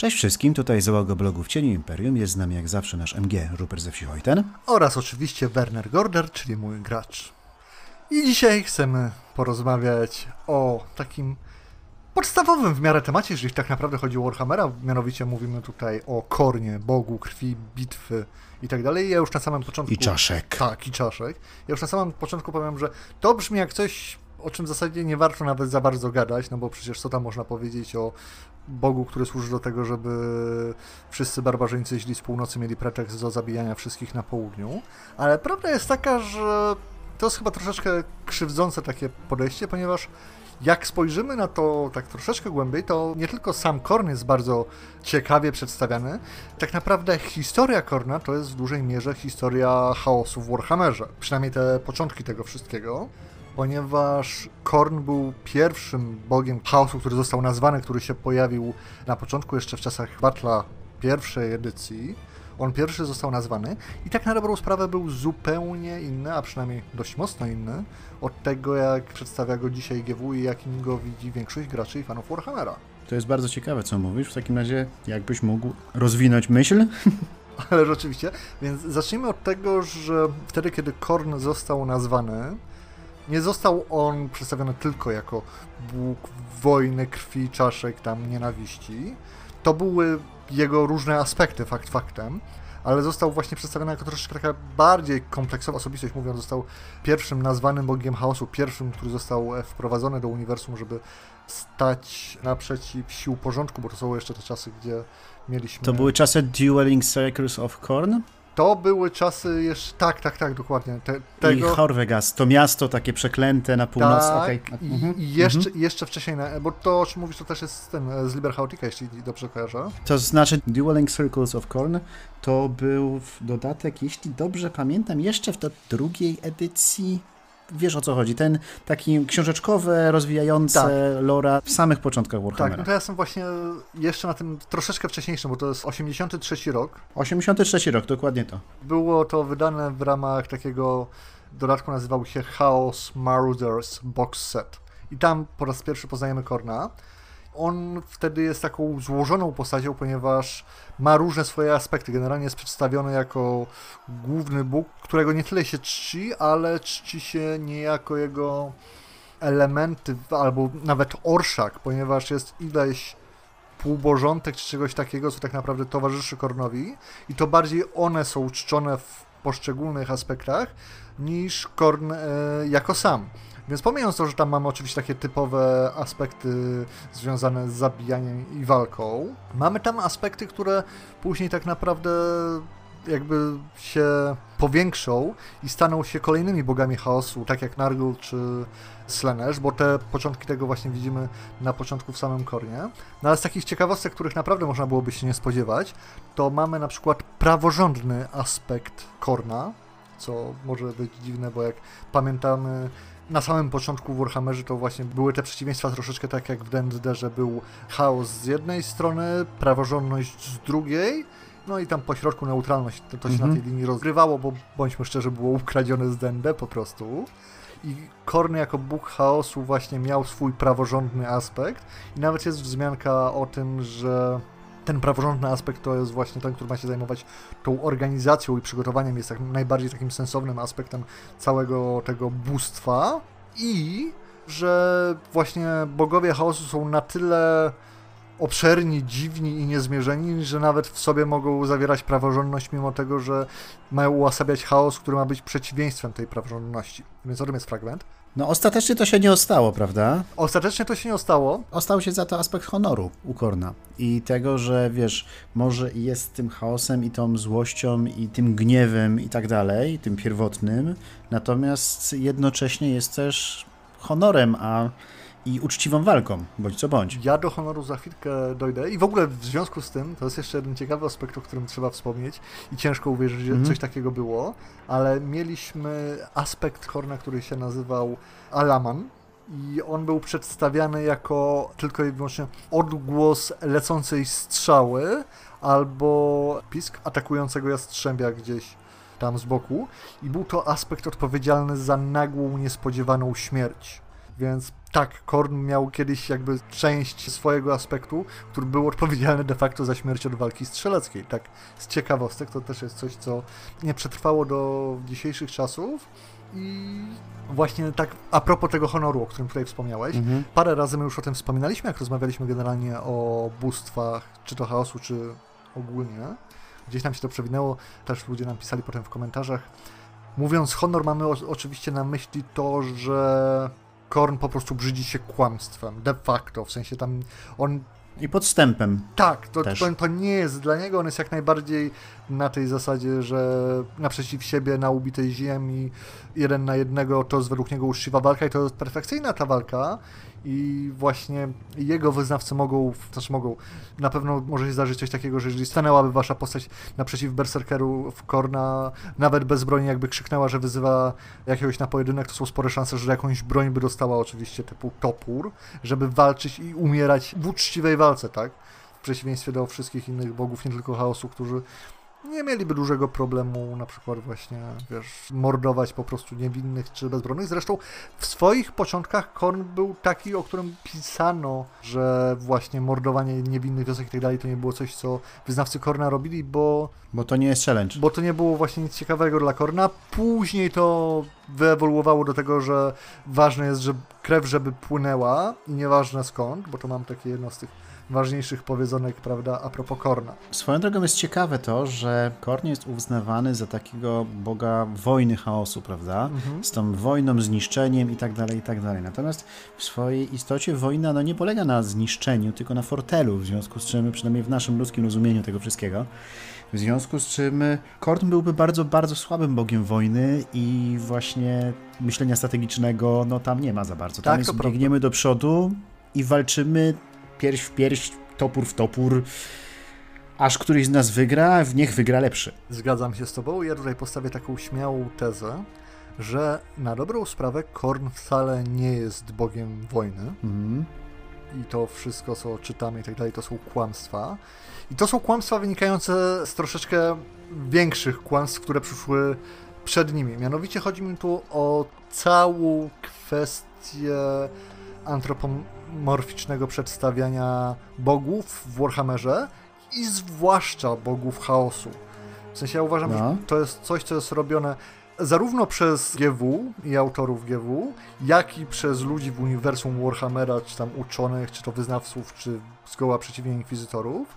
Cześć wszystkim, tutaj załoga blogu w Cieniu Imperium. Jest z nami jak zawsze nasz MG, Rupert ze wsi Hojten. Oraz oczywiście Werner Gorder, czyli mój gracz. I dzisiaj chcemy porozmawiać o takim podstawowym w miarę temacie, jeżeli tak naprawdę chodzi o Warhammera. Mianowicie mówimy tutaj o kornie, bogu, krwi, bitwy i tak dalej. Ja już na samym początku... I czaszek. Tak, i czaszek. Ja już na samym początku powiem, że to brzmi jak coś, o czym w zasadzie nie warto nawet za bardzo gadać, no bo przecież co tam można powiedzieć o Bogu, który służy do tego, żeby wszyscy barbarzyńcy źli z północy mieli pretekst do zabijania wszystkich na południu. Ale prawda jest taka, że to jest chyba troszeczkę krzywdzące takie podejście, ponieważ jak spojrzymy na to tak troszeczkę głębiej, to nie tylko sam Korn jest bardzo ciekawie przedstawiany, tak naprawdę historia Korna to jest w dużej mierze historia chaosu w Warhammerze. Przynajmniej te początki tego wszystkiego ponieważ Korn był pierwszym bogiem chaosu, który został nazwany, który się pojawił na początku jeszcze w czasach Batla pierwszej edycji. On pierwszy został nazwany i tak na dobrą sprawę był zupełnie inny, a przynajmniej dość mocno inny od tego, jak przedstawia go dzisiaj GW i jakim go widzi większość graczy i fanów Warhammera. To jest bardzo ciekawe, co mówisz. W takim razie, jakbyś mógł rozwinąć myśl? Ale rzeczywiście, więc zacznijmy od tego, że wtedy, kiedy Korn został nazwany, nie został on przedstawiony tylko jako Bóg wojny, krwi, czaszek, tam nienawiści. To były jego różne aspekty, fakt faktem, ale został właśnie przedstawiony jako troszeczkę taka bardziej kompleksowa osobistość, mówiąc, został pierwszym nazwanym bogiem chaosu, pierwszym, który został e, wprowadzony do uniwersum, żeby stać naprzeciw sił porządku, bo to są jeszcze te czasy, gdzie mieliśmy... To były czasy Dueling Circles of Korn? To były czasy jeszcze. Tak, tak, tak, dokładnie. Te, tego... I Horvegas, to miasto takie przeklęte na północ. Tak, okay. i, mhm. i jeszcze, mhm. jeszcze wcześniej, bo to o czym mówisz, to też jest ten e, z Liber Chaotica, jeśli dobrze kojarzę. To znaczy Dueling Circles of Korn to był dodatek, jeśli dobrze pamiętam, jeszcze w drugiej edycji wiesz o co chodzi. Ten taki książeczkowe, rozwijające tak. lora w samych początkach Warhammera. Tak, no to ja jestem właśnie jeszcze na tym troszeczkę wcześniejszym, bo to jest 83 rok. 83 rok, dokładnie to. Było to wydane w ramach takiego dodatku, nazywał się Chaos Marauders Box Set. I tam po raz pierwszy poznajemy Korna on wtedy jest taką złożoną postacią, ponieważ ma różne swoje aspekty. Generalnie jest przedstawiony jako główny Bóg, którego nie tyle się czci, ale czci się niejako jego elementy, albo nawet orszak, ponieważ jest ileś półbożątek czy czegoś takiego, co tak naprawdę towarzyszy Kornowi i to bardziej one są czczone w poszczególnych aspektach niż Korn e, jako sam. Więc pomijając to, że tam mamy oczywiście takie typowe aspekty związane z zabijaniem i walką, mamy tam aspekty, które później tak naprawdę jakby się powiększą i staną się kolejnymi bogami chaosu, tak jak Nargul czy Slanesh, bo te początki tego właśnie widzimy na początku w samym Kornie. No ale z takich ciekawostek, których naprawdę można byłoby się nie spodziewać, to mamy na przykład praworządny aspekt Korna, co może być dziwne, bo jak pamiętamy na samym początku w Warhammerze to właśnie były te przeciwieństwa troszeczkę tak jak w D&D, że był chaos z jednej strony, praworządność z drugiej, no i tam pośrodku neutralność, to, to się -hmm. na tej linii rozgrywało, bo bądźmy szczerzy, było ukradzione z D&D po prostu. I Korny jako Bóg Chaosu właśnie miał swój praworządny aspekt i nawet jest wzmianka o tym, że ten praworządny aspekt to jest właśnie ten, który ma się zajmować tą organizacją i przygotowaniem, jest tak najbardziej takim sensownym aspektem całego tego bóstwa. I że właśnie bogowie chaosu są na tyle obszerni, dziwni i niezmierzeni, że nawet w sobie mogą zawierać praworządność, mimo tego, że mają uosabiać chaos, który ma być przeciwieństwem tej praworządności. Więc o tym jest fragment. No ostatecznie to się nie ostało, prawda? Ostatecznie to się nie ostało. Ostał się za to aspekt honoru u Korna i tego, że wiesz, może jest tym chaosem i tą złością i tym gniewem i tak dalej, tym pierwotnym, natomiast jednocześnie jest też honorem, a i uczciwą walką, bądź co bądź. Ja do honoru za chwilkę dojdę i w ogóle w związku z tym, to jest jeszcze jeden ciekawy aspekt, o którym trzeba wspomnieć i ciężko uwierzyć, że mm. coś takiego było, ale mieliśmy aspekt Horna, który się nazywał Alaman, i on był przedstawiany jako tylko i wyłącznie odgłos lecącej strzały albo pisk atakującego jastrzębia gdzieś tam z boku i był to aspekt odpowiedzialny za nagłą, niespodziewaną śmierć. Więc tak, Korn miał kiedyś jakby część swojego aspektu, który był odpowiedzialny de facto za śmierć od walki strzeleckiej. Tak, z ciekawostek to też jest coś, co nie przetrwało do dzisiejszych czasów. I właśnie tak a propos tego honoru, o którym tutaj wspomniałeś, Mhm. parę razy my już o tym wspominaliśmy, jak rozmawialiśmy generalnie o bóstwach, czy to chaosu, czy ogólnie. Gdzieś nam się to przewinęło, też ludzie nam pisali potem w komentarzach. Mówiąc honor, mamy o, oczywiście na myśli to, że Korn po prostu brzydzi się kłamstwem, de facto, w sensie tam on I podstępem. tak, to, to, to nie jest dla niego, on jest jak najbardziej na tej zasadzie, że naprzeciw siebie na ubitej ziemi, jeden na jednego, to jest według niego uczciwa walka i to jest perfekcyjna ta walka i właśnie jego wyznawcy mogą, znaczy mogą, na pewno może się zdarzyć coś takiego, że jeżeli stanęłaby wasza postać naprzeciw berserkerów Korna, nawet bez broni jakby krzyknęła, że wyzywa jakiegoś na pojedynek, to są spore szanse, że jakąś broń by dostała oczywiście typu topór, żeby walczyć i umierać w uczciwej walce, tak? W przeciwieństwie do wszystkich innych bogów, nie tylko chaosu, którzy nie mieliby dużego problemu na przykład właśnie, wiesz, mordować po prostu niewinnych czy bezbronnych. Zresztą w swoich początkach Korn był taki, o którym pisano, że właśnie mordowanie niewinnych wiosek i tak dalej to nie było coś, co wyznawcy Korna robili, bo Bo to nie jest challenge. bo to nie było właśnie nic ciekawego dla Korna. Później to wyewoluowało do tego, że ważne jest, że krew żeby płynęła i nieważne skąd, bo to mam takie jedno z tych ważniejszych powiedzonek, prawda, a propos Korna. Swoją drogą jest ciekawe to, że Korn jest uznawany za takiego boga wojny chaosu, prawda? Mhm. Z tą wojną, zniszczeniem i tak dalej, i tak dalej. Natomiast w swojej istocie wojna no, nie polega na zniszczeniu, tylko na fortelu, w związku z czym, przynajmniej w naszym ludzkim rozumieniu tego wszystkiego, w związku z czym Korn byłby bardzo, bardzo słabym bogiem wojny i właśnie myślenia strategicznego, no tam nie ma za bardzo. Tam Tak, jest, biegniemy do przodu i walczymy pierś w pierś, topór w topór, aż któryś z nas wygra, niech wygra lepszy. Zgadzam się z tobą. Ja tutaj postawię taką śmiałą tezę, że na dobrą sprawę Korn wcale nie jest bogiem wojny Mhm. i to wszystko, co czytamy i tak dalej, to są kłamstwa. I to są kłamstwa wynikające z troszeczkę większych kłamstw, które przyszły przed nimi. Mianowicie chodzi mi tu o całą kwestię antropomorficznego przedstawiania bogów w Warhammerze i zwłaszcza bogów chaosu. W sensie ja uważam, No. że to jest coś, co jest robione zarówno przez GW i autorów GW, jak i przez ludzi w uniwersum Warhammera, czy tam uczonych, czy to wyznawców, czy zgoła przeciwnie inkwizytorów.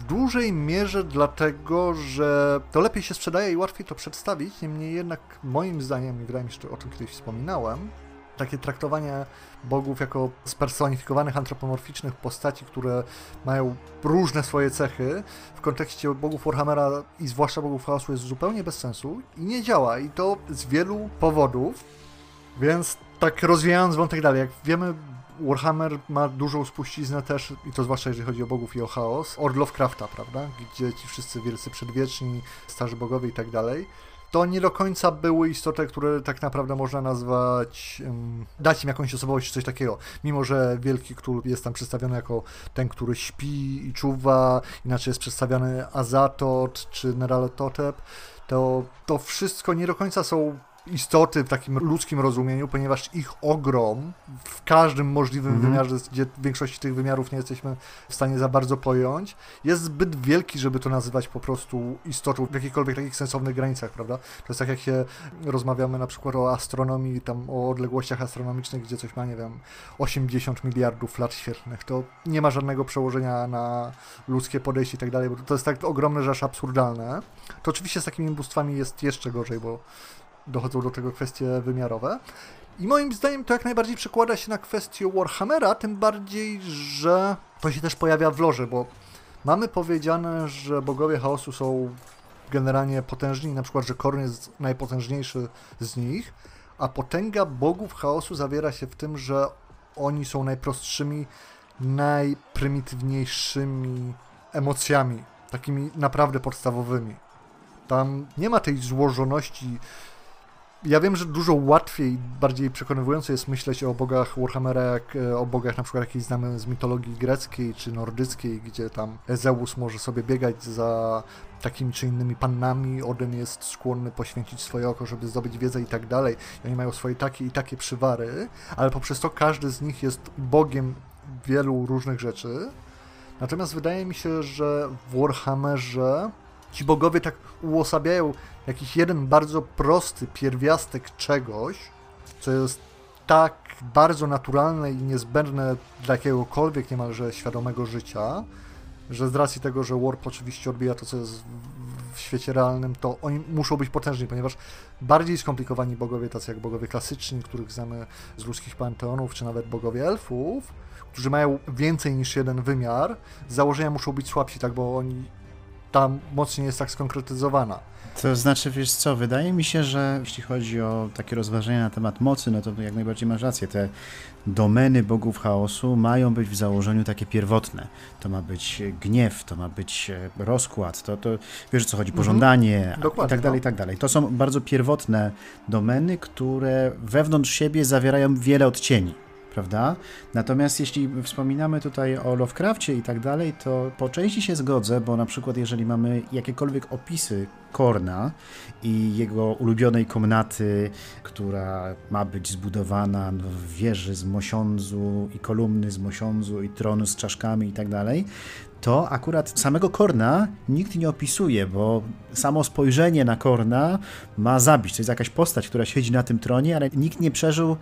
W dużej mierze dlatego, że to lepiej się sprzedaje i łatwiej to przedstawić, niemniej jednak moim zdaniem, i wydaje mi się, że o tym kiedyś wspominałem, takie traktowanie bogów jako spersonifikowanych antropomorficznych postaci, które mają różne swoje cechy, w kontekście bogów Warhammera i zwłaszcza bogów chaosu jest zupełnie bez sensu i nie działa. I to z wielu powodów. Więc tak rozwijając wątek dalej, jak wiemy, Warhammer ma dużą spuściznę też, i to zwłaszcza jeżeli chodzi o bogów i o chaos, od Lovecrafta, prawda? Gdzie ci wszyscy wielcy przedwieczni, starzy bogowie i tak dalej. To nie do końca były istoty, które tak naprawdę można nazwać, dać im jakąś osobowość czy coś takiego. Mimo, że Wielki Król jest tam przedstawiony jako ten, który śpi i czuwa, inaczej jest przedstawiany Azatot czy Neralototep, to to wszystko nie do końca są istoty w takim ludzkim rozumieniu, ponieważ ich ogrom w każdym możliwym Mhm. wymiarze, gdzie w większości tych wymiarów nie jesteśmy w stanie za bardzo pojąć, jest zbyt wielki, żeby to nazywać po prostu istotą w jakichkolwiek takich sensownych granicach, prawda? To jest tak, jak się rozmawiamy na przykład o astronomii, tam o odległościach astronomicznych, gdzie coś ma, nie wiem, 80 miliardów lat świetlnych, to nie ma żadnego przełożenia na ludzkie podejście i tak dalej, bo to jest tak ogromne, że aż absurdalne. To oczywiście z takimi bóstwami jest jeszcze gorzej, bo dochodzą do tego kwestie wymiarowe. I moim zdaniem to jak najbardziej przekłada się na kwestię Warhammera, tym bardziej, że to się też pojawia w loży, bo mamy powiedziane, że bogowie chaosu są generalnie potężni, na przykład, że Korn jest najpotężniejszy z nich, a potęga bogów chaosu zawiera się w tym, że oni są najprostszymi, najprymitywniejszymi emocjami, takimi naprawdę podstawowymi. Tam nie ma tej złożoności ja wiem, że dużo łatwiej, bardziej przekonywujące jest myśleć o bogach Warhammera, jak e, o bogach na przykład jakieś znamy z mitologii greckiej czy nordyckiej, gdzie tam Zeus może sobie biegać za takimi czy innymi pannami, Odyn jest skłonny poświęcić swoje oko, żeby zdobyć wiedzę i tak dalej. I oni mają swoje takie i takie przywary, ale poprzez to każdy z nich jest bogiem wielu różnych rzeczy. Natomiast wydaje mi się, że w Warhammerze ci bogowie tak uosabiają jakiś jeden bardzo prosty pierwiastek czegoś, co jest tak bardzo naturalne i niezbędne dla jakiegokolwiek niemalże świadomego życia, że z racji tego, że Warp oczywiście odbija to, co jest w świecie realnym, to oni muszą być potężni, ponieważ bardziej skomplikowani bogowie, tacy jak bogowie klasyczni, których znamy z ludzkich panteonów, czy nawet bogowie elfów, którzy mają więcej niż jeden wymiar, z założenia muszą być słabsi, tak, bo oni tam mocniej jest tak skonkretyzowana. To znaczy, wiesz co, wydaje mi się, że jeśli chodzi o takie rozważania na temat mocy, no to jak najbardziej masz rację. Te domeny bogów chaosu mają być w założeniu takie pierwotne. To ma być gniew, to ma być e, rozkład, to, to wiesz o co chodzi, mhm. pożądanie i tak dalej, i tak dalej. To są bardzo pierwotne domeny, które wewnątrz siebie zawierają wiele odcieni prawda? Natomiast jeśli wspominamy tutaj o Lovecraftie i tak dalej, to po części się zgodzę, bo na przykład jeżeli mamy jakiekolwiek opisy Korna i jego ulubionej komnaty, która ma być zbudowana w wieży z mosiądzu i kolumny z mosiądzu i tron z czaszkami i tak dalej, to akurat samego Korna nikt nie opisuje, bo samo spojrzenie na Korna ma zabić. To jest jakaś postać, która siedzi na tym tronie, ale nikt nie przeżył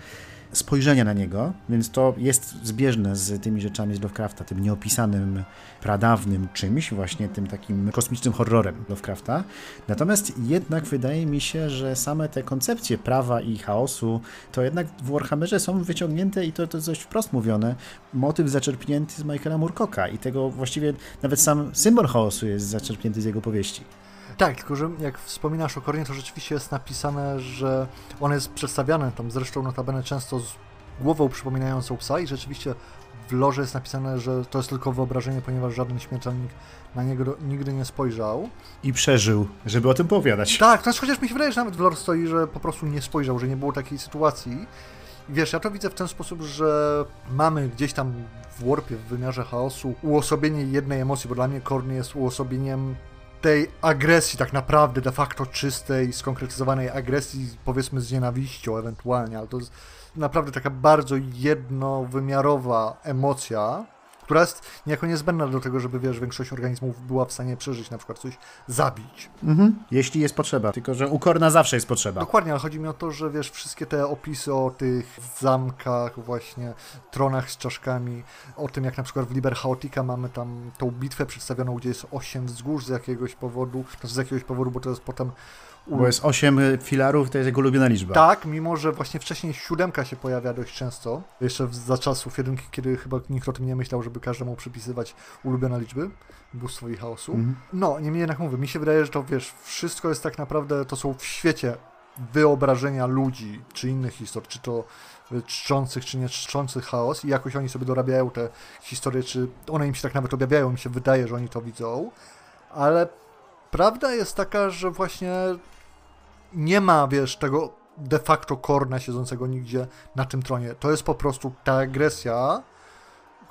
spojrzenia na niego, więc to jest zbieżne z tymi rzeczami z Lovecrafta, tym nieopisanym, pradawnym czymś, właśnie tym takim kosmicznym horrorem Lovecrafta. Natomiast jednak wydaje mi się, że same te koncepcje prawa i chaosu, to jednak w Warhammerze są wyciągnięte i to, to dość wprost mówione, motyw zaczerpnięty z Michaela Moorcocka i tego właściwie nawet sam symbol chaosu jest zaczerpnięty z jego powieści. Tak, tylko że jak wspominasz o Kornie, to rzeczywiście jest napisane, że on jest przedstawiany tam zresztą notabene często z głową przypominającą psa i rzeczywiście w loże jest napisane, że to jest tylko wyobrażenie, ponieważ żaden śmiertelnik na niego nigdy nie spojrzał. I przeżył, żeby o tym powiedzieć. Tak, to jest, chociaż mi się wydaje, że nawet w lore stoi, że po prostu nie spojrzał, że nie było takiej sytuacji. I wiesz, ja to widzę w ten sposób, że mamy gdzieś tam w warpie, w wymiarze chaosu, uosobienie jednej emocji, bo dla mnie Korn jest uosobieniem tej agresji tak naprawdę de facto czystej, skonkretyzowanej agresji, powiedzmy z nienawiścią ewentualnie, ale to jest naprawdę taka bardzo jednowymiarowa emocja, która jest niejako niezbędna do tego, żeby wiesz, większość organizmów była w stanie przeżyć, na przykład coś zabić. Mhm. Jeśli jest potrzeba, tylko że u Korna zawsze jest potrzeba. Dokładnie, ale chodzi mi o to, że wiesz, wszystkie te opisy o tych zamkach, właśnie tronach z czaszkami, o tym jak na przykład w Liber Chaotica mamy tam tą bitwę przedstawioną, gdzie jest osiem wzgórz z jakiegoś powodu, to z jakiegoś powodu, bo to jest potem bo jest 8 filarów, to jest jego ulubiona liczba. Tak, mimo że właśnie wcześniej siódemka się pojawia dość często. Jeszcze za czasów jedynki, kiedy chyba nikt o tym nie myślał, żeby każdemu przypisywać ulubione liczby, bóstwo i chaosu. Mhm. No, niemniej jednak mówię, mi się wydaje, że to wiesz, wszystko jest tak naprawdę, to są w świecie wyobrażenia ludzi, czy innych historii, czy to czczących, czy nie czczących chaos i jakoś oni sobie dorabiają te historie, czy one im się tak nawet objawiają, mi się wydaje, że oni to widzą, ale prawda jest taka, że właśnie nie ma, wiesz, tego de facto korna siedzącego nigdzie na tym tronie. To jest po prostu ta agresja,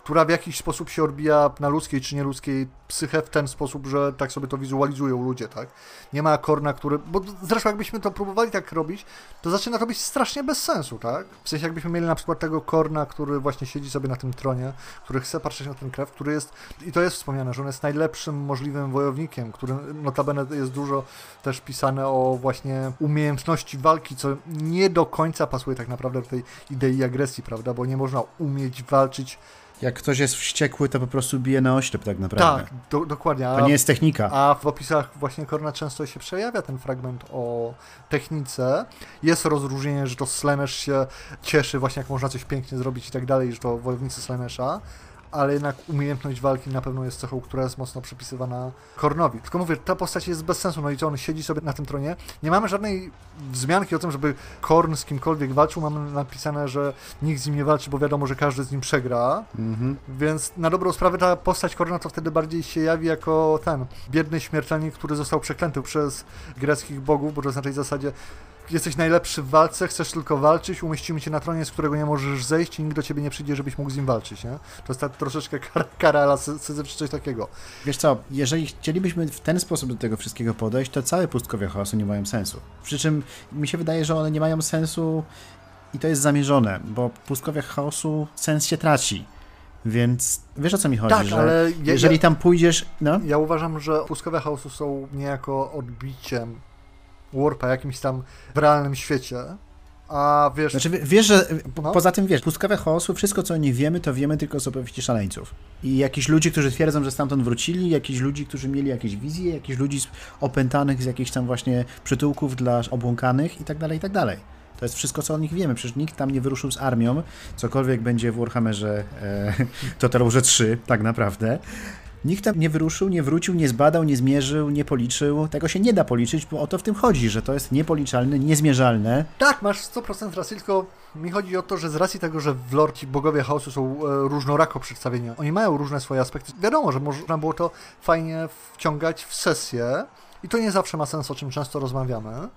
która w jakiś sposób się odbija na ludzkiej czy nieludzkiej psychę w ten sposób, że tak sobie to wizualizują ludzie, tak? Nie ma Korna, który... Bo zresztą jakbyśmy to próbowali tak robić, to zaczyna to być strasznie bez sensu, tak? W sensie jakbyśmy mieli na przykład tego Korna, który właśnie siedzi sobie na tym tronie, który chce patrzeć na ten krew, który jest... I to jest wspomniane, że on jest najlepszym możliwym wojownikiem, który notabene jest dużo też pisane o właśnie umiejętności walki, co nie do końca pasuje tak naprawdę do tej idei agresji, prawda? Bo nie można umieć walczyć jak ktoś jest wściekły, to po prostu bije na oślep tak naprawdę. Tak, do, dokładnie. A, to nie jest technika. A w opisach właśnie Korna często się przejawia ten fragment o technice. Jest rozróżnienie, że to Slanesh się cieszy właśnie jak można coś pięknie zrobić i tak dalej, że to wojownicy Slanesha ale jednak umiejętność walki na pewno jest cechą, która jest mocno przypisywana Kornowi. Tylko mówię, ta postać jest bez sensu, no i co, on siedzi sobie na tym tronie. Nie mamy żadnej wzmianki o tym, żeby Korn z kimkolwiek walczył, mamy napisane, że nikt z nim nie walczy, bo wiadomo, że każdy z nim przegra, mhm. więc na dobrą sprawę ta postać Korna to wtedy bardziej się jawi jako ten biedny śmiertelnik, który został przeklęty przez greckich bogów, bo to znaczy w zasadzie jesteś najlepszy w walce, chcesz tylko walczyć, umieścimy cię na tronie, z którego nie możesz zejść i nikt do ciebie nie przyjdzie, żebyś mógł z nim walczyć, nie? To jest tak troszeczkę kara, kara czy coś takiego. Wiesz co, jeżeli chcielibyśmy w ten sposób do tego wszystkiego podejść, to całe pustkowia chaosu nie mają sensu. Przy czym mi się wydaje, że one nie mają sensu i to jest zamierzone, bo w pustkowiach chaosu sens się traci. Więc wiesz o co mi chodzi, tak, ale ja, jeżeli tam pójdziesz. No? Ja uważam, że pustkowia chaosu są niejako odbiciem Warpa jakimś tam w realnym świecie. A wiesz. Znaczy, wiesz, że no? poza tym wiesz, pustkowia chaosu, wszystko co nich wiemy, to wiemy tylko z opowieści szaleńców. I jakichś ludzi, którzy twierdzą, że stamtąd wrócili, jakichś ludzi, którzy mieli jakieś wizje, jakichś ludzi opętanych z jakichś tam właśnie przytułków dla obłąkanych i tak dalej, i tak dalej. To jest wszystko, co o nich wiemy. Przecież nikt tam nie wyruszył z armią, cokolwiek będzie w Warhammerze e, Total War 3, tak naprawdę. Nikt tam nie wyruszył, nie wrócił, nie zbadał, nie zmierzył, nie policzył. Tego się nie da policzyć, bo o to w tym chodzi, że to jest niepoliczalne, niezmierzalne. Tak, masz 100% racji, tylko mi chodzi o to, że z racji tego, że w lore ci bogowie chaosu są e, różnorako przedstawieni, oni mają różne swoje aspekty. Wiadomo, że można było to fajnie wciągać w sesję i to nie zawsze ma sens, o czym często rozmawiamy.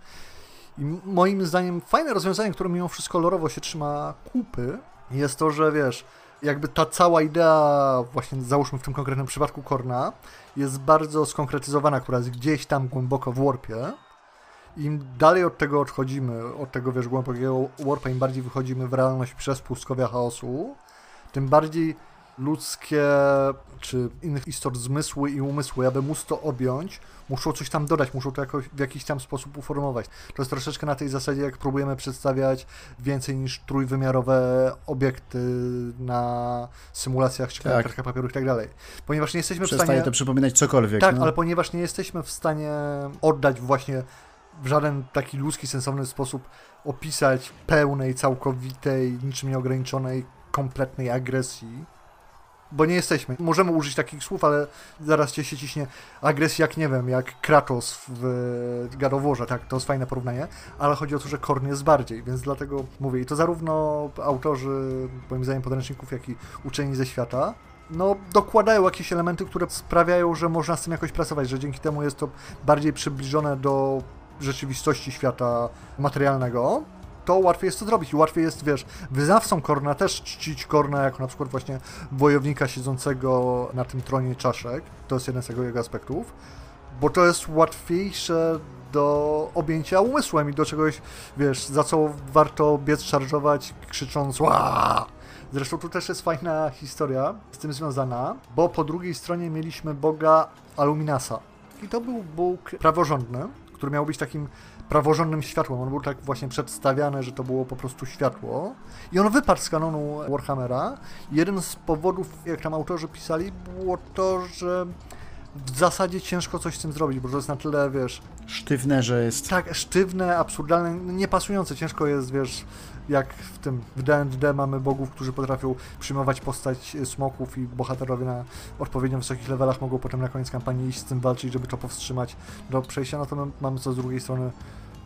I moim zdaniem fajne rozwiązanie, które mimo wszystko lorowo się trzyma kupy, jest to, że wiesz, jakby ta cała idea, właśnie załóżmy w tym konkretnym przypadku Korna, jest bardzo skonkretyzowana, która jest gdzieś tam głęboko w warpie. Im dalej od tego odchodzimy, od tego wiesz, głębokiego warpa, im bardziej wychodzimy w realność przez pustkowia chaosu, tym bardziej ludzkie czy innych istot zmysły i umysły, aby móc to objąć, muszą coś tam dodać, muszą to jakoś, w jakiś tam sposób uformować. To jest troszeczkę na tej zasadzie, jak próbujemy przedstawiać więcej niż trójwymiarowe obiekty na symulacjach czy tak. kartkach papieru i tak dalej. Ponieważ nie jesteśmy Przestaje w stanie... to przypominać cokolwiek. Tak, no. ale ponieważ nie jesteśmy w stanie oddać właśnie w żaden taki ludzki, sensowny sposób opisać pełnej, całkowitej, niczym nieograniczonej, kompletnej agresji, bo nie jesteśmy. Możemy użyć takich słów, ale zaraz cię się ciśnie. Agresja jak, nie wiem, jak Kratos w Gadoworze, tak, to jest fajne porównanie, ale chodzi o to, że Korn jest bardziej, więc dlatego mówię, i to zarówno autorzy, moim zdaniem, podręczników, jak i uczeni ze świata, no, dokładają jakieś elementy, które sprawiają, że można z tym jakoś pracować, że dzięki temu jest to bardziej przybliżone do rzeczywistości świata materialnego, to łatwiej jest to zrobić i łatwiej jest, wiesz, wyznawcą Korna też czcić Korna jako na przykład właśnie wojownika siedzącego na tym tronie czaszek, to jest jeden z jego aspektów, bo to jest łatwiejsze do objęcia umysłem i do czegoś, wiesz, za co warto biec szarżować krzycząc Ła! Zresztą tu też jest fajna historia z tym związana, bo po drugiej stronie mieliśmy boga Aluminasa. I to był bóg praworządny, który miał być takim praworządnym światłem. On był tak właśnie przedstawiany, że to było po prostu światło. I on wypadł z kanonu Warhammera. Jeden z powodów, jak tam autorzy pisali, było to, że w zasadzie ciężko coś z tym zrobić, bo to jest na tyle, wiesz... Sztywne, że jest... Tak, sztywne, absurdalne, niepasujące. Ciężko jest, wiesz, jak w tym, w D&D mamy bogów, którzy potrafią przyjmować postać smoków i bohaterowie na odpowiednio wysokich levelach mogą potem na koniec kampanii iść z tym walczyć, żeby to powstrzymać do przejścia, no to my mamy co z drugiej strony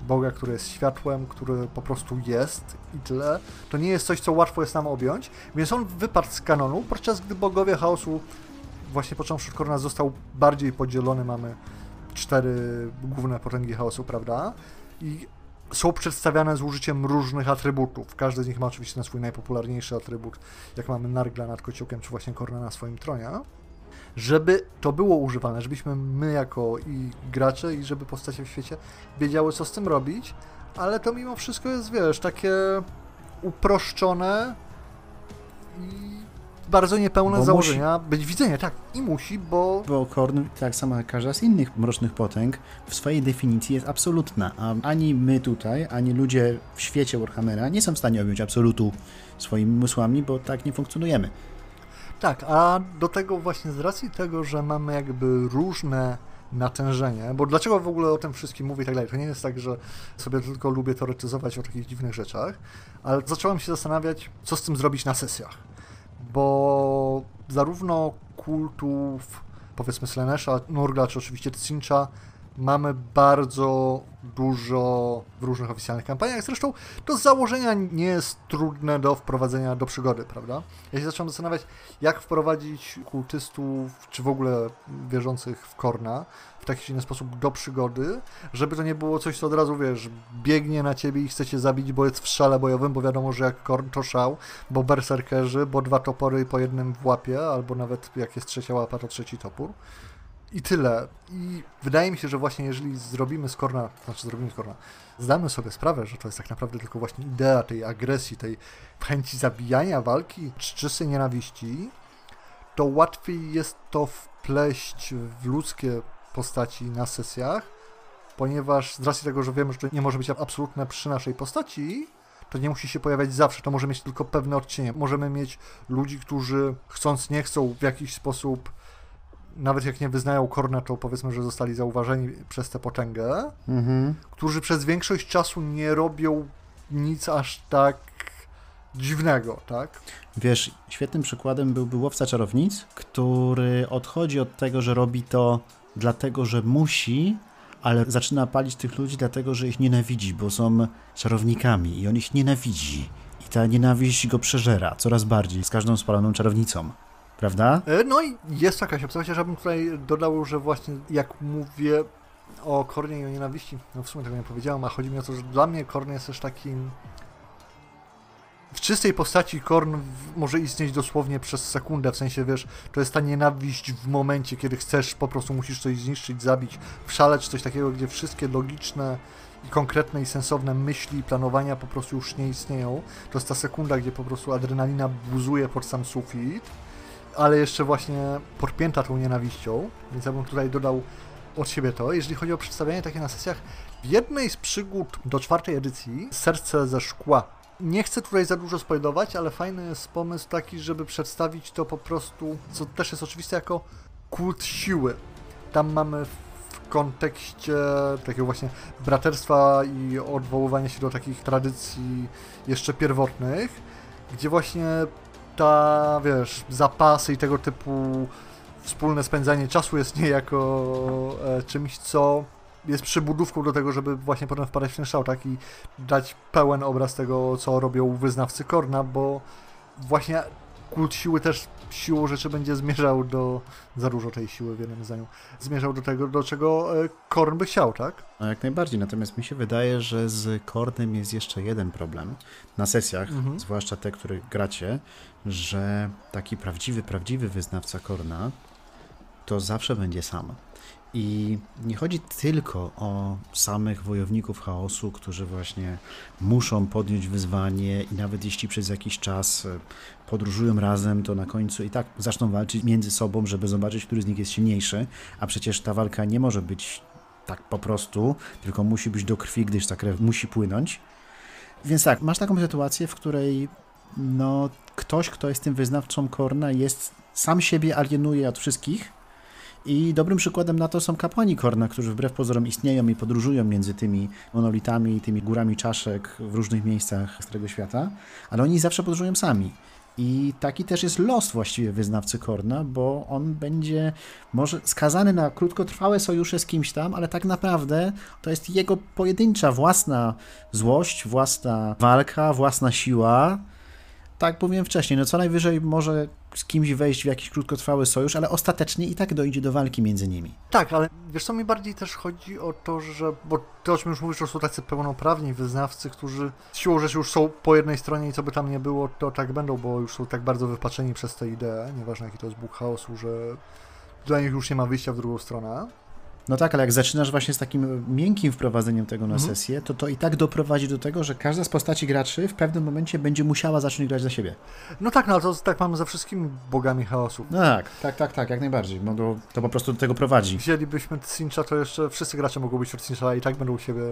Boga, który jest światłem, który po prostu jest i tyle. To nie jest coś, co łatwo jest nam objąć, więc on wypadł z kanonu, podczas gdy bogowie chaosu, właśnie począwszy od Korona, został bardziej podzielony. Mamy cztery główne potęgi chaosu, prawda? I są przedstawiane z użyciem różnych atrybutów. Każdy z nich ma oczywiście ten swój najpopularniejszy atrybut, jak mamy Nargla nad kociołkiem, czy właśnie Korna na swoim tronie. Żeby to było używane, żebyśmy my jako i gracze, i żeby postacie w świecie wiedziały, co z tym robić, ale to mimo wszystko jest, wiesz, takie uproszczone i bardzo niepełne bo założenia musi... być widzenie, tak, i musi, bo... Bo Korn, tak samo jak każda z innych mrocznych potęg, w swojej definicji jest absolutna, a ani my tutaj, ani ludzie w świecie Warhammera nie są w stanie objąć absolutu swoimi umysłami, bo tak nie funkcjonujemy. Tak, a do tego właśnie z racji tego, że mamy jakby różne natężenie, bo dlaczego w ogóle o tym wszystkim mówię i tak dalej, to nie jest tak, że sobie tylko lubię teoretyzować o takich dziwnych rzeczach, ale zacząłem się zastanawiać, co z tym zrobić na sesjach bo zarówno kultów, powiedzmy Slanesha, Nurgla, czy oczywiście Tsincha, mamy bardzo dużo w różnych oficjalnych kampaniach. Zresztą to z założenia nie jest trudne do wprowadzenia do przygody, prawda? Ja się zacząłem zastanawiać, jak wprowadzić kultystów, czy w ogóle wierzących w Korna w taki czy inny sposób do przygody, żeby to nie było coś, co od razu, wiesz, biegnie na ciebie i chce cię zabić, bo jest w szale bojowym, bo wiadomo, że jak Korn to szał, bo berserkerzy, bo dwa topory po jednym w łapie, albo nawet jak jest trzecia łapa, to trzeci topór. I tyle. I wydaje mi się, że właśnie jeżeli zrobimy z Korna, znaczy zrobimy z Korna, zdamy sobie sprawę, że to jest tak naprawdę tylko właśnie idea tej agresji, tej chęci zabijania, walki, czczysty nienawiści, to łatwiej jest to wpleść w ludzkie postaci na sesjach, ponieważ z racji tego, że wiemy, że to nie może być absolutne przy naszej postaci, to nie musi się pojawiać zawsze, to może mieć tylko pewne odcienie. Możemy mieć ludzi, którzy chcąc, nie chcą w jakiś sposób nawet jak nie wyznają Korna, to powiedzmy, że zostali zauważeni przez tę potęgę, mhm. którzy przez większość czasu nie robią nic aż tak dziwnego, tak? Wiesz, świetnym przykładem byłby łowca czarownic, który odchodzi od tego, że robi to dlatego, że musi, ale zaczyna palić tych ludzi dlatego, że ich nienawidzi, bo są czarownikami i on ich nienawidzi. I ta nienawiść go przeżera coraz bardziej z każdą spaloną czarownicą prawda? E, no i jest jakaś opcja, chociaż ja bym tutaj dodał, że właśnie jak mówię o Kornie i o nienawiści, no w sumie tego nie powiedziałem, a chodzi mi o to, że dla mnie Korn jest też takim w czystej postaci Korn może istnieć dosłownie przez sekundę, w sensie wiesz, to jest ta nienawiść w momencie, kiedy chcesz, po prostu musisz coś zniszczyć, zabić, wszaleć coś takiego, gdzie wszystkie logiczne i konkretne i sensowne myśli i planowania po prostu już nie istnieją. To jest ta sekunda, gdzie po prostu adrenalina buzuje pod sam sufit ale jeszcze właśnie podpięta tą nienawiścią, więc ja bym tutaj dodał od siebie to. Jeżeli chodzi o przedstawianie takie na sesjach, w jednej z przygód do czwartej edycji, Serce ze szkła, nie chcę tutaj za dużo spoilować, ale fajny jest pomysł taki, żeby przedstawić to po prostu, co też jest oczywiste, jako kult siły. Tam mamy w kontekście takiego właśnie braterstwa i odwoływania się do takich tradycji jeszcze pierwotnych, gdzie właśnie ta, wiesz, zapasy i tego typu wspólne spędzanie czasu jest niejako e, czymś, co jest przybudówką do tego, żeby właśnie potem wpadać w ten szał, tak, i dać pełen obraz tego, co robią wyznawcy Korna, bo właśnie kult siły też siłą rzeczy będzie zmierzał do, za dużo tej siły w jednym zdaniu, zmierzał do tego, do czego e, Korn by chciał, tak? No jak najbardziej, natomiast mi się wydaje, że z Kornem jest jeszcze jeden problem na sesjach, mhm. zwłaszcza te, które gracie, że taki prawdziwy, prawdziwy wyznawca Korna to zawsze będzie sam. I nie chodzi tylko o samych wojowników chaosu, którzy właśnie muszą podjąć wyzwanie i nawet jeśli przez jakiś czas e, podróżują razem, to na końcu i tak zaczną walczyć między sobą, żeby zobaczyć, który z nich jest silniejszy, a przecież ta walka nie może być tak po prostu, tylko musi być do krwi, gdyż ta krew musi płynąć. Więc tak, masz taką sytuację, w której no, ktoś, kto jest tym wyznawcą Korna, jest sam siebie alienuje od wszystkich. I dobrym przykładem na to są kapłani Korna, którzy wbrew pozorom istnieją i podróżują między tymi monolitami i tymi górami czaszek w różnych miejscach Starego Świata, ale oni zawsze podróżują sami. I taki też jest los właściwie wyznawcy Korna, bo on będzie może skazany na krótkotrwałe sojusze z kimś tam, ale tak naprawdę to jest jego pojedyncza własna złość, własna walka, własna siła, tak powiem wcześniej, no co najwyżej może z kimś wejść w jakiś krótkotrwały sojusz, ale ostatecznie i tak dojdzie do walki między nimi. Tak, ale wiesz co, mi bardziej też chodzi o to, że, bo to o czym już mówisz, to są tacy pełnoprawni wyznawcy, którzy siłą rzeczy już są po jednej stronie i co by tam nie było, to tak będą, bo już są tak bardzo wypaczeni przez tę ideę, nieważne jaki to jest Bóg chaosu, że dla nich już nie ma wyjścia w drugą stronę. No tak, ale jak zaczynasz właśnie z takim miękkim wprowadzeniem tego na mhm. sesję, to to i tak doprowadzi do tego, że każda z postaci graczy w pewnym momencie będzie musiała zacząć grać za siebie. No tak, no to tak mamy ze wszystkimi bogami chaosu. No tak, tak, tak, tak, jak najbardziej. To po prostu do tego prowadzi. Wzięlibyśmy Cincha, to jeszcze wszyscy gracze mogą być od Cincha i tak będą u siebie,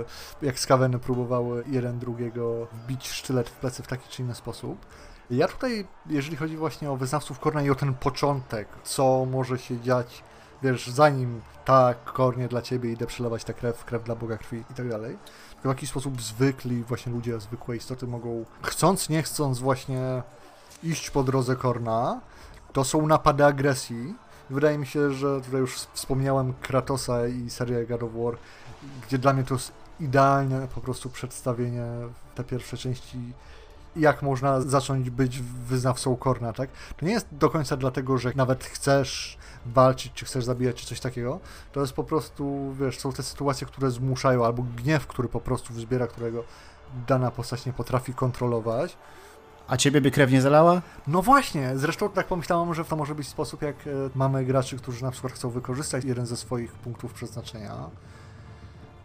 jak skaweny próbowały jeden drugiego wbić sztylet w plecy w taki czy inny sposób. Ja tutaj, jeżeli chodzi właśnie o wyznawców Korna i o ten początek, co może się dziać wiesz, zanim tak, kornie dla ciebie, idę przelewać tę krew, krew dla Boga krwi i tak dalej. Tylko w jakiś sposób zwykli właśnie ludzie, zwykłe istoty mogą, chcąc, nie chcąc właśnie iść po drodze korna, to są napady agresji Wydaje mi się, że tutaj już wspomniałem Kratosa i serię God of War, gdzie dla mnie to jest idealne po prostu przedstawienie te pierwsze części jak można zacząć być wyznawcą Korna, tak? To nie jest do końca dlatego, że nawet chcesz walczyć, czy chcesz zabijać, czy coś takiego. To jest po prostu, wiesz, są te sytuacje, które zmuszają, albo gniew, który po prostu wzbiera, którego dana postać nie potrafi kontrolować. A ciebie by krew nie zalała? No właśnie, zresztą tak pomyślałam, że to może być sposób, jak e, mamy graczy, którzy na przykład chcą wykorzystać jeden ze swoich punktów przeznaczenia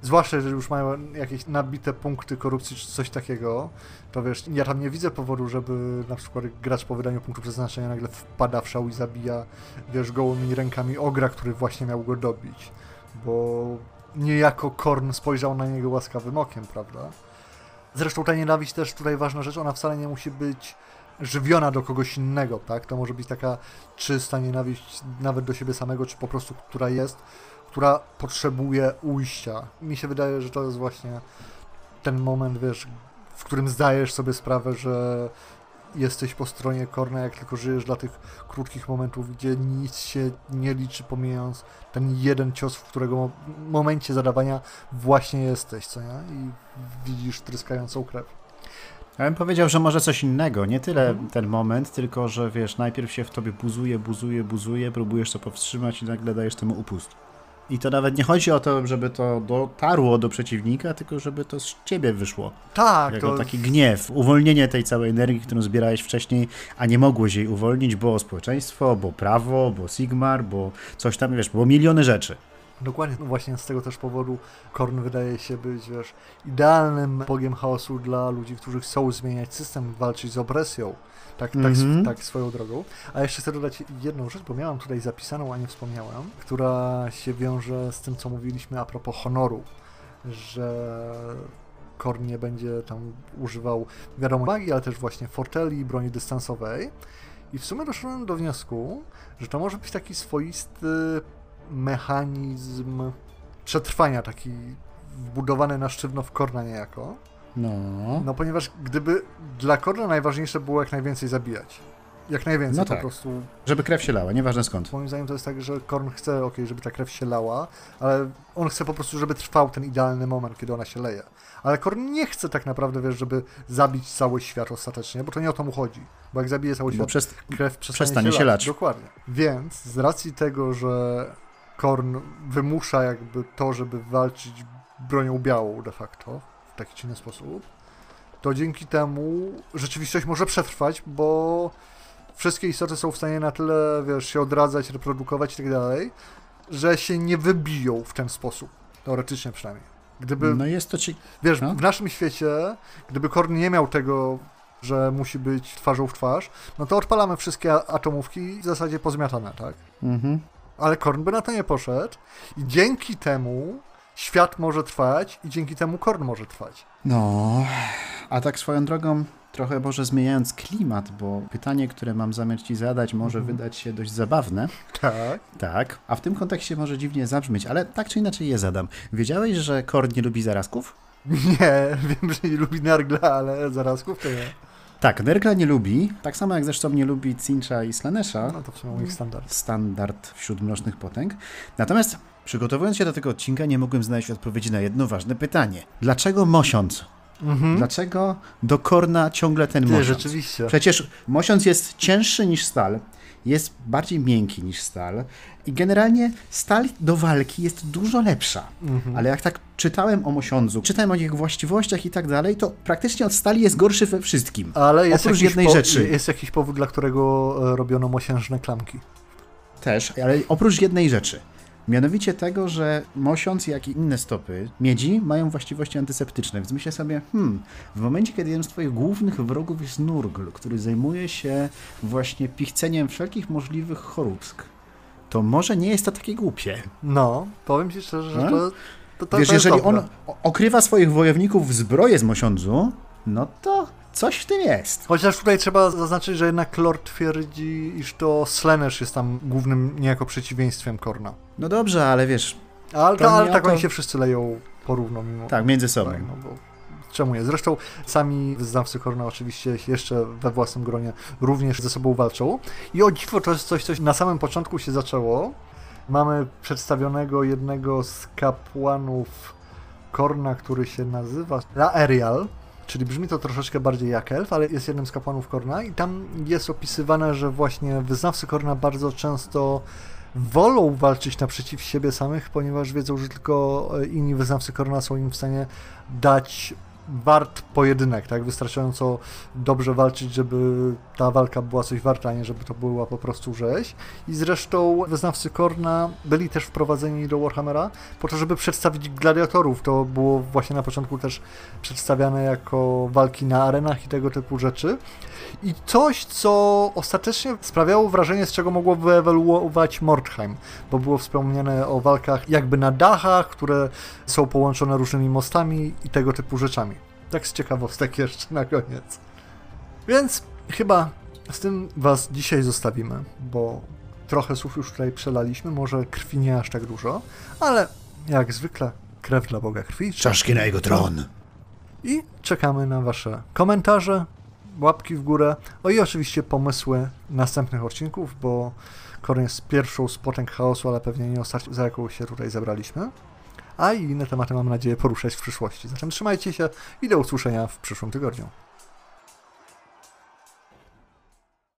zwłaszcza jeżeli już mają jakieś nabite punkty korupcji czy coś takiego, to wiesz, ja tam nie widzę powodu, żeby na przykład gracz po wydaniu punktu przeznaczenia nagle wpada w szał i zabija, wiesz, gołymi rękami ogra, który właśnie miał go dobić, bo niejako Korn spojrzał na niego łaskawym okiem, prawda? Zresztą ta nienawiść też tutaj ważna rzecz, ona wcale nie musi być żywiona do kogoś innego, tak? To może być taka czysta nienawiść nawet do siebie samego, czy po prostu, która jest, która potrzebuje ujścia. Mi się wydaje, że to jest właśnie ten moment, wiesz, w którym zdajesz sobie sprawę, że jesteś po stronie Korna, jak tylko żyjesz dla tych krótkich momentów, gdzie nic się nie liczy, pomijając ten jeden cios, w którego momencie zadawania właśnie jesteś, co nie? I widzisz tryskającą krew. Ja bym powiedział, że może coś innego. Nie tyle mhm. ten moment, tylko że wiesz, najpierw się w tobie buzuje, buzuje, buzuje, próbujesz to powstrzymać i nagle dajesz temu upust. I to nawet nie chodzi o to, żeby to dotarło do przeciwnika, tylko żeby to z ciebie wyszło. Tak. Jako to... taki gniew, uwolnienie tej całej energii, którą zbierałeś wcześniej, a nie mogłeś jej uwolnić, bo społeczeństwo, bo prawo, bo Sigmar, bo coś tam, wiesz, bo miliony rzeczy. Dokładnie, no właśnie z tego też powodu Korn wydaje się być, wiesz, idealnym bogiem chaosu dla ludzi, którzy chcą zmieniać system, walczyć z opresją. Tak, mm -hmm. tak, swoją drogą. A jeszcze chcę dodać jedną rzecz, bo miałam tutaj zapisaną, a nie wspomniałem, która się wiąże z tym, co mówiliśmy a propos honoru, że Korn nie będzie tam używał, wiadomo, magii, ale też właśnie forteli i broni dystansowej. I w sumie doszedłem do wniosku, że to może być taki swoisty mechanizm przetrwania, taki wbudowany na sztywno w Korna niejako no. No ponieważ gdyby dla Korna najważniejsze było jak najwięcej zabijać. Jak najwięcej no tak. po prostu. Żeby krew się lała, nieważne skąd. Moim zdaniem to jest tak, że Korn chce, ok, żeby ta krew się lała, ale on chce po prostu, żeby trwał ten idealny moment, kiedy ona się leje. Ale Korn nie chce tak naprawdę, wiesz, żeby zabić cały świat ostatecznie, bo to nie o to mu chodzi. Bo jak zabije cały świat, przez... krew przestanie, przestanie się, się lać. Dokładnie. Więc z racji tego, że Korn wymusza jakby to, żeby walczyć bronią białą de facto, w taki czy inny sposób, to dzięki temu rzeczywistość może przetrwać, bo wszystkie istoty są w stanie na tyle, wiesz, się odradzać, reprodukować i tak dalej, że się nie wybiją w ten sposób. Teoretycznie przynajmniej. Gdyby, no jest to ci... Wiesz, no? w naszym świecie, gdyby Korn nie miał tego, że musi być twarzą w twarz, no to odpalamy wszystkie atomówki w zasadzie pozmiatane, tak? Mhm. Ale Korn by na to nie poszedł i dzięki temu świat może trwać i dzięki temu Korn może trwać. No, a tak swoją drogą, trochę może zmieniając klimat, bo pytanie, które mam zamiar Ci zadać, może mhm. wydać się dość zabawne. Tak. Tak, a w tym kontekście może dziwnie zabrzmieć, ale tak czy inaczej je zadam. Wiedziałeś, że Korn nie lubi zarazków? Nie, wiem, że nie lubi nargla, ale zarazków to nie. Tak, Nergla nie lubi, tak samo jak zresztą nie lubi Cincha i Slanesha. No to w sumie ich standard. Standard wśród mrocznych potęg. Natomiast Przygotowując się do tego odcinka, nie mogłem znaleźć odpowiedzi na jedno ważne pytanie. Dlaczego mosiąc? Mhm. Dlaczego do korna ciągle ten Ty, mosiąc? rzeczywiście. Przecież mosiąc jest cięższy niż stal, jest bardziej miękki niż stal i generalnie stal do walki jest dużo lepsza. Mhm. Ale jak tak czytałem o mosiądzu, czytałem o jego właściwościach i tak dalej, to praktycznie od stali jest gorszy we wszystkim. Ale jest oprócz jednej rzeczy. Jest jakiś powód, dla którego e, robiono mosiężne klamki. Też, ale oprócz jednej rzeczy. Mianowicie tego, że mosiąc, jak i inne stopy miedzi mają właściwości antyseptyczne. Więc myślę sobie, hmm, w momencie, kiedy jeden z twoich głównych wrogów jest Nurgl, który zajmuje się właśnie pichceniem wszelkich możliwych choróbsk, to może nie jest to takie głupie. No, powiem ci szczerze, że to, to, to Wiesz, to jeżeli dobre. on okrywa swoich wojowników w zbroję z mosiądzu, no to Coś w tym jest. Chociaż tutaj trzeba zaznaczyć, że jednak Lord twierdzi, iż to Slenish jest tam głównym niejako przeciwieństwem Korna. No dobrze, ale wiesz... Ale, to, ale tak to... oni się wszyscy leją porówno mimo... Tak, między sobą. Tak, no bo czemu nie. Zresztą sami wyznawcy Korna oczywiście jeszcze we własnym gronie również ze sobą walczą. I o dziwo to jest coś, coś na samym początku się zaczęło. Mamy przedstawionego jednego z kapłanów Korna, który się nazywa La Arial, czyli brzmi to troszeczkę bardziej jak elf, ale jest jednym z kapłanów Korna i tam jest opisywane, że właśnie wyznawcy Korna bardzo często wolą walczyć naprzeciw siebie samych, ponieważ wiedzą, że tylko inni wyznawcy Korna są im w stanie dać wart pojedynek, tak? Wystarczająco dobrze walczyć, żeby ta walka była coś warta, a nie żeby to była po prostu rzeź. I zresztą wyznawcy Korna byli też wprowadzeni do Warhammera po to, żeby przedstawić gladiatorów. To było właśnie na początku też przedstawiane jako walki na arenach i tego typu rzeczy. I coś, co ostatecznie sprawiało wrażenie, z czego mogło wyewoluować Mordheim, bo było wspomniane o walkach jakby na dachach, które są połączone różnymi mostami i tego typu rzeczami. Tak z ciekawostek jeszcze na koniec. Więc chyba z tym Was dzisiaj zostawimy, bo trochę słów już tutaj przelaliśmy, może krwi nie aż tak dużo, ale jak zwykle krew dla Boga krwi. Czaszki na jego tron. I czekamy na Wasze komentarze, łapki w górę, o i oczywiście pomysły następnych odcinków, bo Korn jest pierwszą z potęg chaosu, ale pewnie nie ostatnią, za jaką się tutaj zebraliśmy. A i inne tematy mam nadzieję poruszać w przyszłości. Zatem trzymajcie się i do usłyszenia w przyszłym tygodniu.